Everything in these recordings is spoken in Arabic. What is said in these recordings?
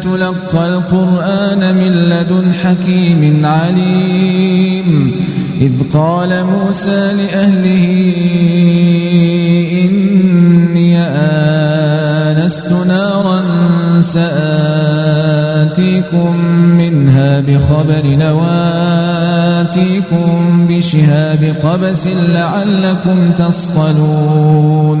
لتلقى القرآن من لدن حكيم عليم. إذ قال موسى لأهله إني آنست نارا سآتيكم منها بخبر نواتيكم بشهاب قبس لعلكم تصطلون.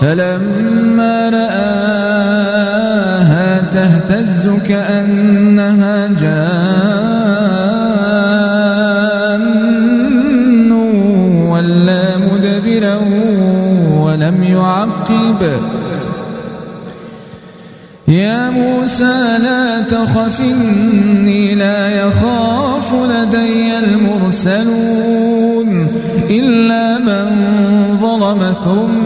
فلما رآها تهتز كأنها جان ولا مدبرا ولم يعقب. يا موسى لا تخف إني لا يخاف لدي المرسلون إلا من ظلم ثم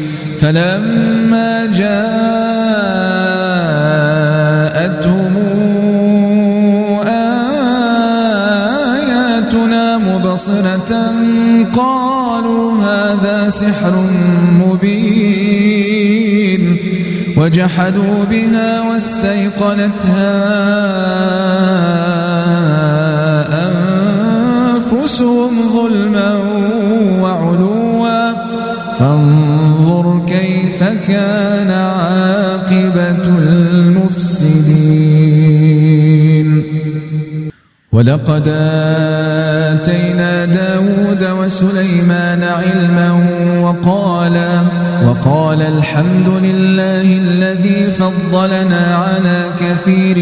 فلما جاءتهم آياتنا مبصرة قالوا هذا سحر مبين وجحدوا بها واستيقنتها أنفسهم ظلما كان عاقبة المفسدين. ولقد آتينا داود وسليمان علما وقال وقال الحمد لله الذي فضلنا على كثير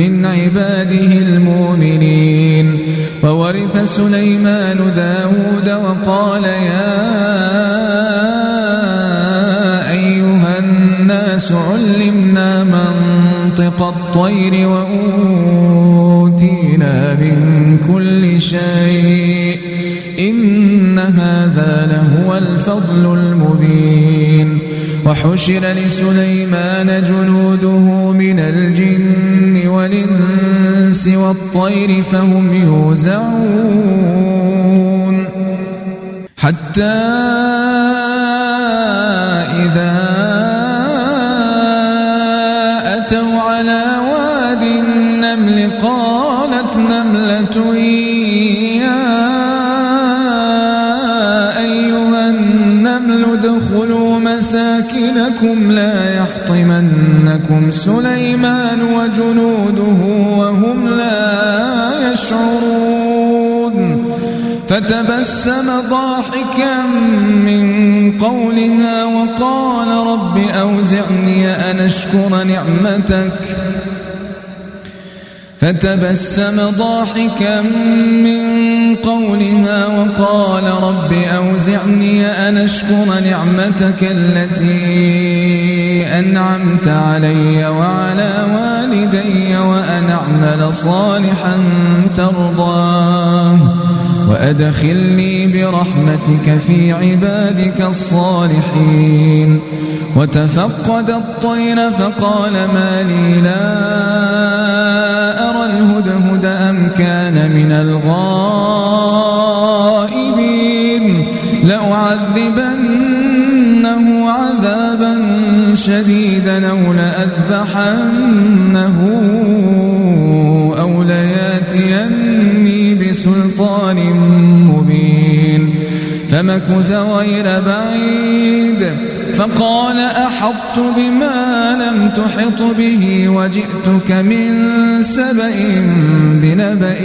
من عباده المؤمنين. وورث سليمان داود وقال يا الطير وأوتينا من كل شيء. إن هذا لهو الفضل المبين. وحشر لسليمان جنوده من الجن والإنس والطير فهم يوزعون. حتى إذا مساكنكم لا يحطمنكم سليمان وجنوده وهم لا يشعرون. فتبسم ضاحكا من قولها وقال رب أوزعني أن أشكر نعمتك. فتبسم ضاحكا من قولها وقال رب أوزعني أن أشكر نعمتك التي أنعمت علي وعلى والدي وأن أعمل صالحا ترضاه وأدخلني برحمتك في عبادك الصالحين وتفقد الطير فقال ما لي لا الهدهد أم كان من الغائبين؟ لأعذبنه عذابا شديدا أو لأذبحنه أو لياتيني بسلطان مبين. فمكث غير بعيد. فقال أحطت بما لم تحط به وجئتك من سبأ بنبأ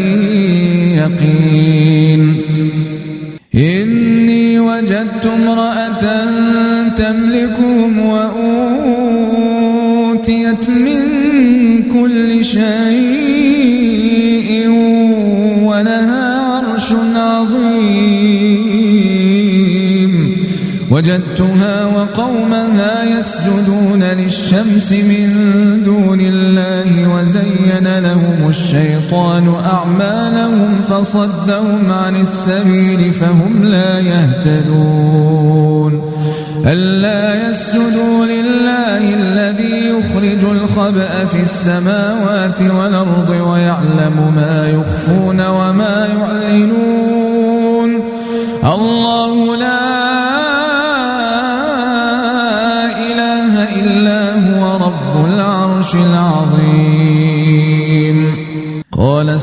يقين. إني وجدت امرأة تملكهم وأوتيت من كل شيء وجدتها وقومها يسجدون للشمس من دون الله وزين لهم الشيطان أعمالهم فصدهم عن السبيل فهم لا يهتدون ألا يسجدوا لله الذي يخرج الخبأ في السماوات والأرض ويعلم ما يخفون وما يعلنون الله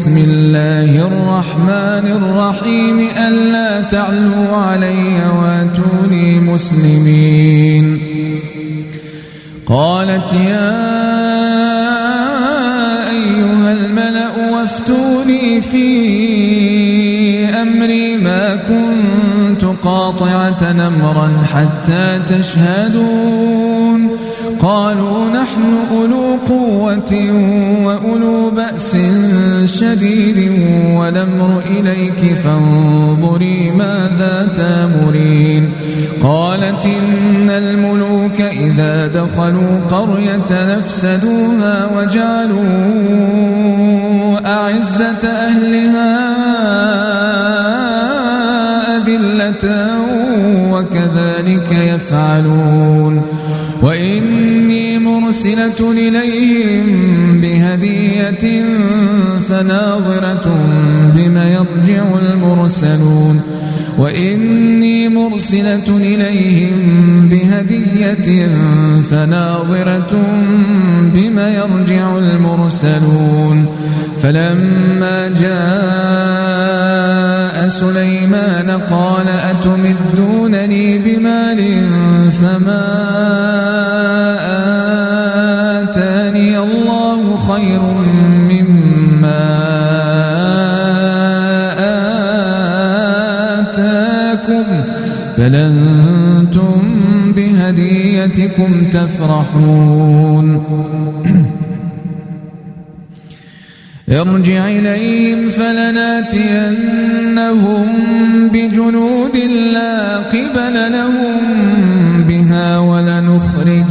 بسم الله الرحمن الرحيم ألا تعلوا علي واتوني مسلمين. قالت يا أيها الملأ وافتوني في قاطعة أمرا حتى تشهدون. قالوا نحن أولو قوة وأولو بأس شديد والأمر إليك فانظري ماذا تامرين. قالت إن الملوك إذا دخلوا قرية نفسدوها وجعلوا أعزة أهلها وكذلك يفعلون. وإني مرسلة إليهم بهدية فناظرة بما يرجع المرسلون. وإني مرسلة إليهم بهدية فناظرة بما يرجع المرسلون. فلما جاء سليمان قال أتمدونني بمال فما بهديتكم تفرحون. ارجع إليهم فلناتينهم بجنود لا قبل لهم بها ولنخرجنهم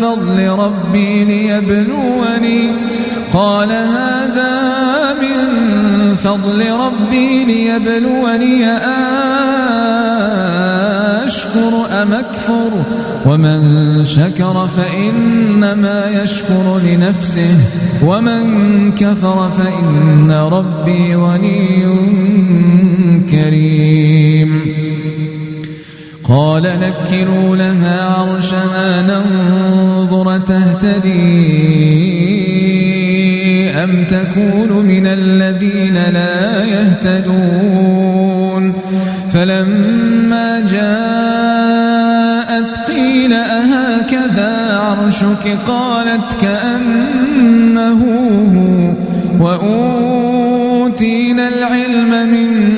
فضل ربي ليبلوني. قال هذا من فضل ربي ليبلوني. أشكر أم أكفر؟ ومن شكر فإنما يشكر لنفسه. ومن كفر فإن ربي غني كريم. قال نكروا لها عرشها ننظر تهتدي أم تكون من الذين لا يهتدون فلما جاءت قيل أهكذا عرشك قالت كأنه هو وأوتينا العلم من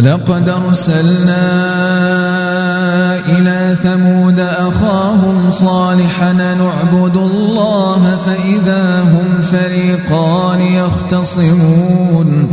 ولقد أرسلنا إلى ثمود أخاهم صالحا نعبد الله فإذا هم فريقان يختصمون.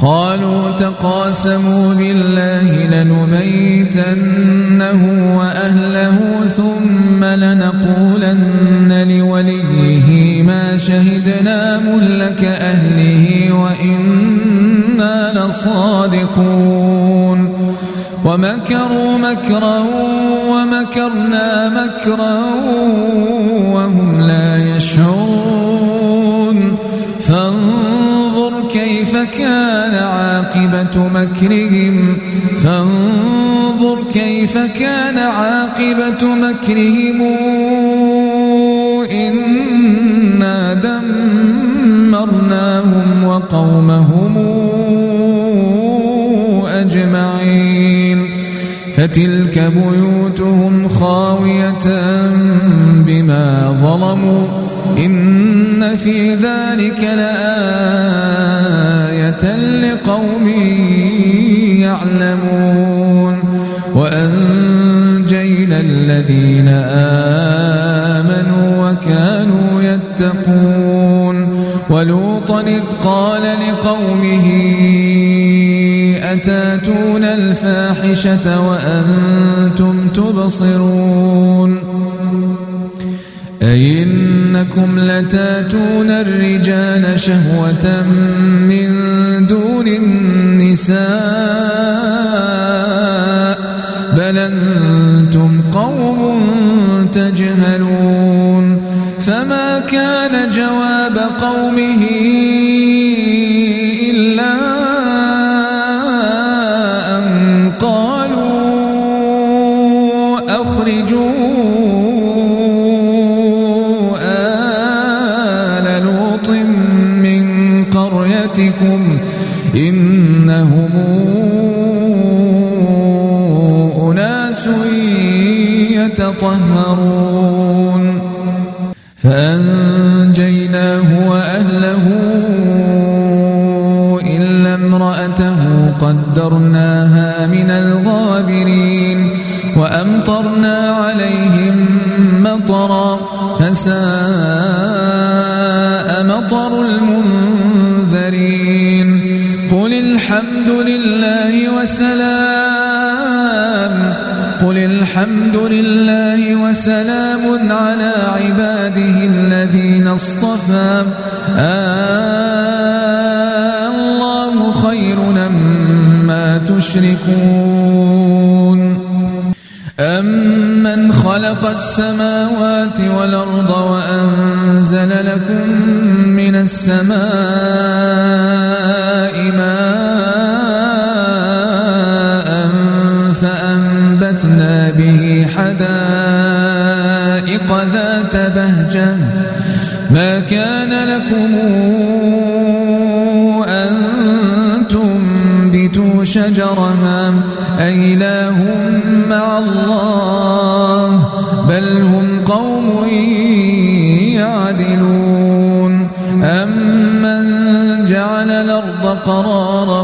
قالوا تقاسموا بالله لنبيتنه وأهله ثم لنقولن لوليه ما شهدنا ملك أهله وإنا لصادقون ومكروا مكرا ومكرنا مكرا مكرهم. فانظر كيف كان عاقبة مكرهم. إنا دمرناهم وقومهم أجمعين. فتلك بيوتهم خاوية بما ظلموا. إن في ذلك لآية لقوم يعلمون. وأنجينا الذين آمنوا وكانوا يتقون. ولوطا إذ قال لقومه أتاتون الفاحشة وأنتم تبصرون؟ أئنكم لتاتون الرجال شهوة من النساء قوم تجهلون فما كان جواب قومه إلا أن قالوا أخرجوا آل لوط من قريتكم يتطهرون فأنجيناه وأهله إلا امرأته قدرناها من الغابرين وأمطرنا عليهم مطرا فساء مطر المنذرين. قل الحمد لله وسلام الحمد لله وسلام على عباده الذين اصطفى. آه الله خير مما تشركون. أمن خلق السماوات والأرض وأنزل لكم من السماء ماء ما كان لكم أن تنبتوا شجرها أإله مع الله بل هم قوم يعدلون أمن جعل الأرض قرارا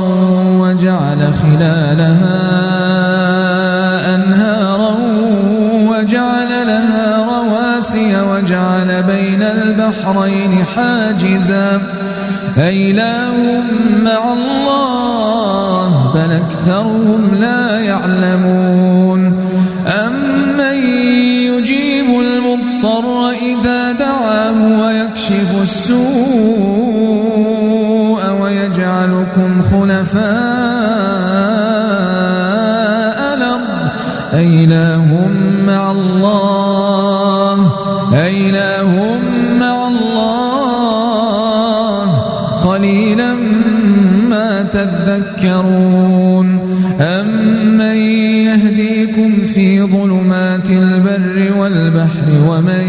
وجعل خلالها أنهارا وجعل لها رواسي وجعل بين البحرين حاجزا. أإله مع الله بل أكثرهم لا يعلمون. أمن يجيب المضطر إذا دعاه ويكشف السوء ويجعلكم خلفاء الأرض. أإله مع الله أإله تذكرون أمن يهديكم في ظلمات البر والبحر ومن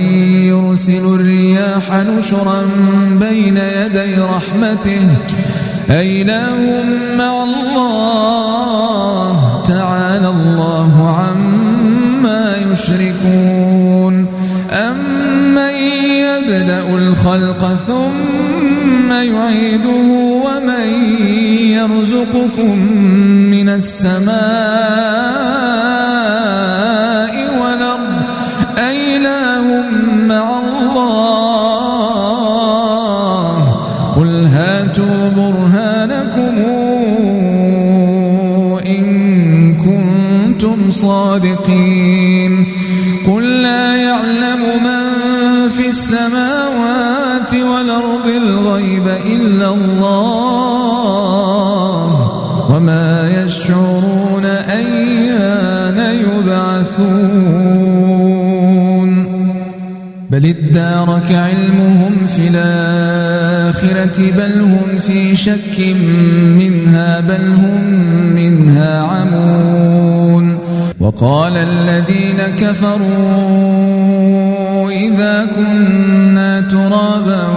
يرسل الرياح نشرا بين يدي رحمته أإله مع الله تعالى الله عما يشركون أمن يبدأ الخلق ثم يعيده ومن يرزقكم من السماء بل ادارك علمهم في الآخرة بل هم في شك منها بل هم منها عمون وقال الذين كفروا إذا كنا ترابا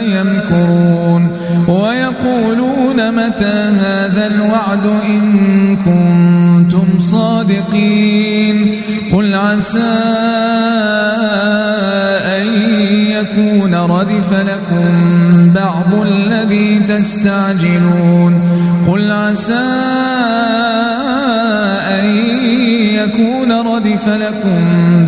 يمكرون ويقولون متى هذا الوعد إن كنتم صادقين قل عسى أن يكون ردف لكم بعض الذي تستعجلون قل عسى أن يكون ردف لكم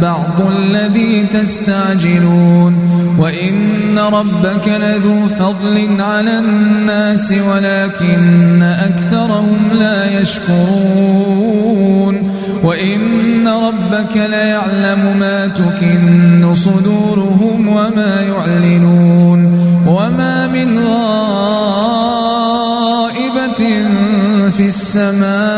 بعض الذي تستعجلون وإن ربك لذو فضل على الناس ولكن أكثرهم لا يشكرون وإن ربك ليعلم ما تكن صدورهم وما يعلنون وما من غائبة في السماء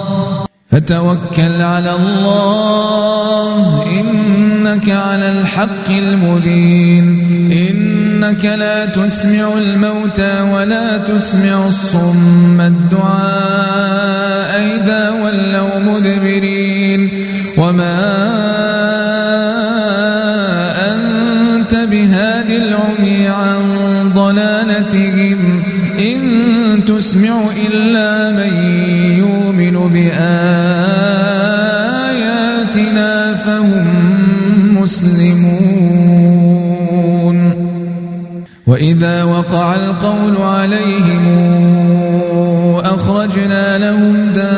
فتوكل على الله. إنك على الحق المبين. إنك لا تسمع الموتى ولا تسمع الصم. الدعاء إذا ولوا مدبرين. وما أنت بهاد العمي عن ضلالتهم. إن تسمع إلا من يؤمن بآياتنا وإذا وقع القول عليهم أخرجنا لهم دابة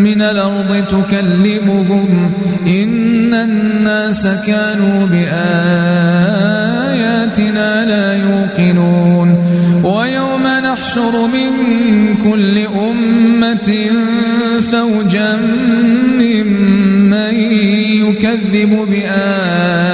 من الأرض تكلمهم إن الناس كانوا بآياتنا لا يوقنون ويوم نحشر من كل أمة فوجا ممن يكذب بآياتنا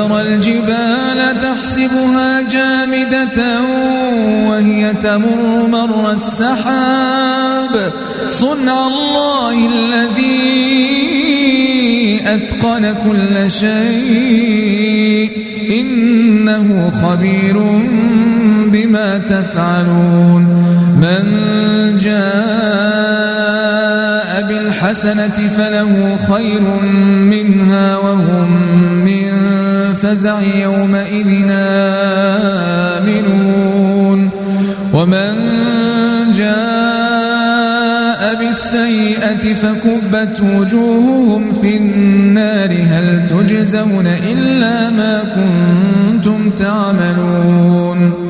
وترى الجبال تحسبها جامدة وهي تمر مر السحاب. صنع الله الذي أتقن كل شيء. إنه خبير بما تفعلون. من جاء بالحسنة فله خير منها وهم فزع يومئذ آمنون. ومن جاء بالسيئة فكبت وجوههم في النار. هل تجزون إلا ما كنتم تعملون؟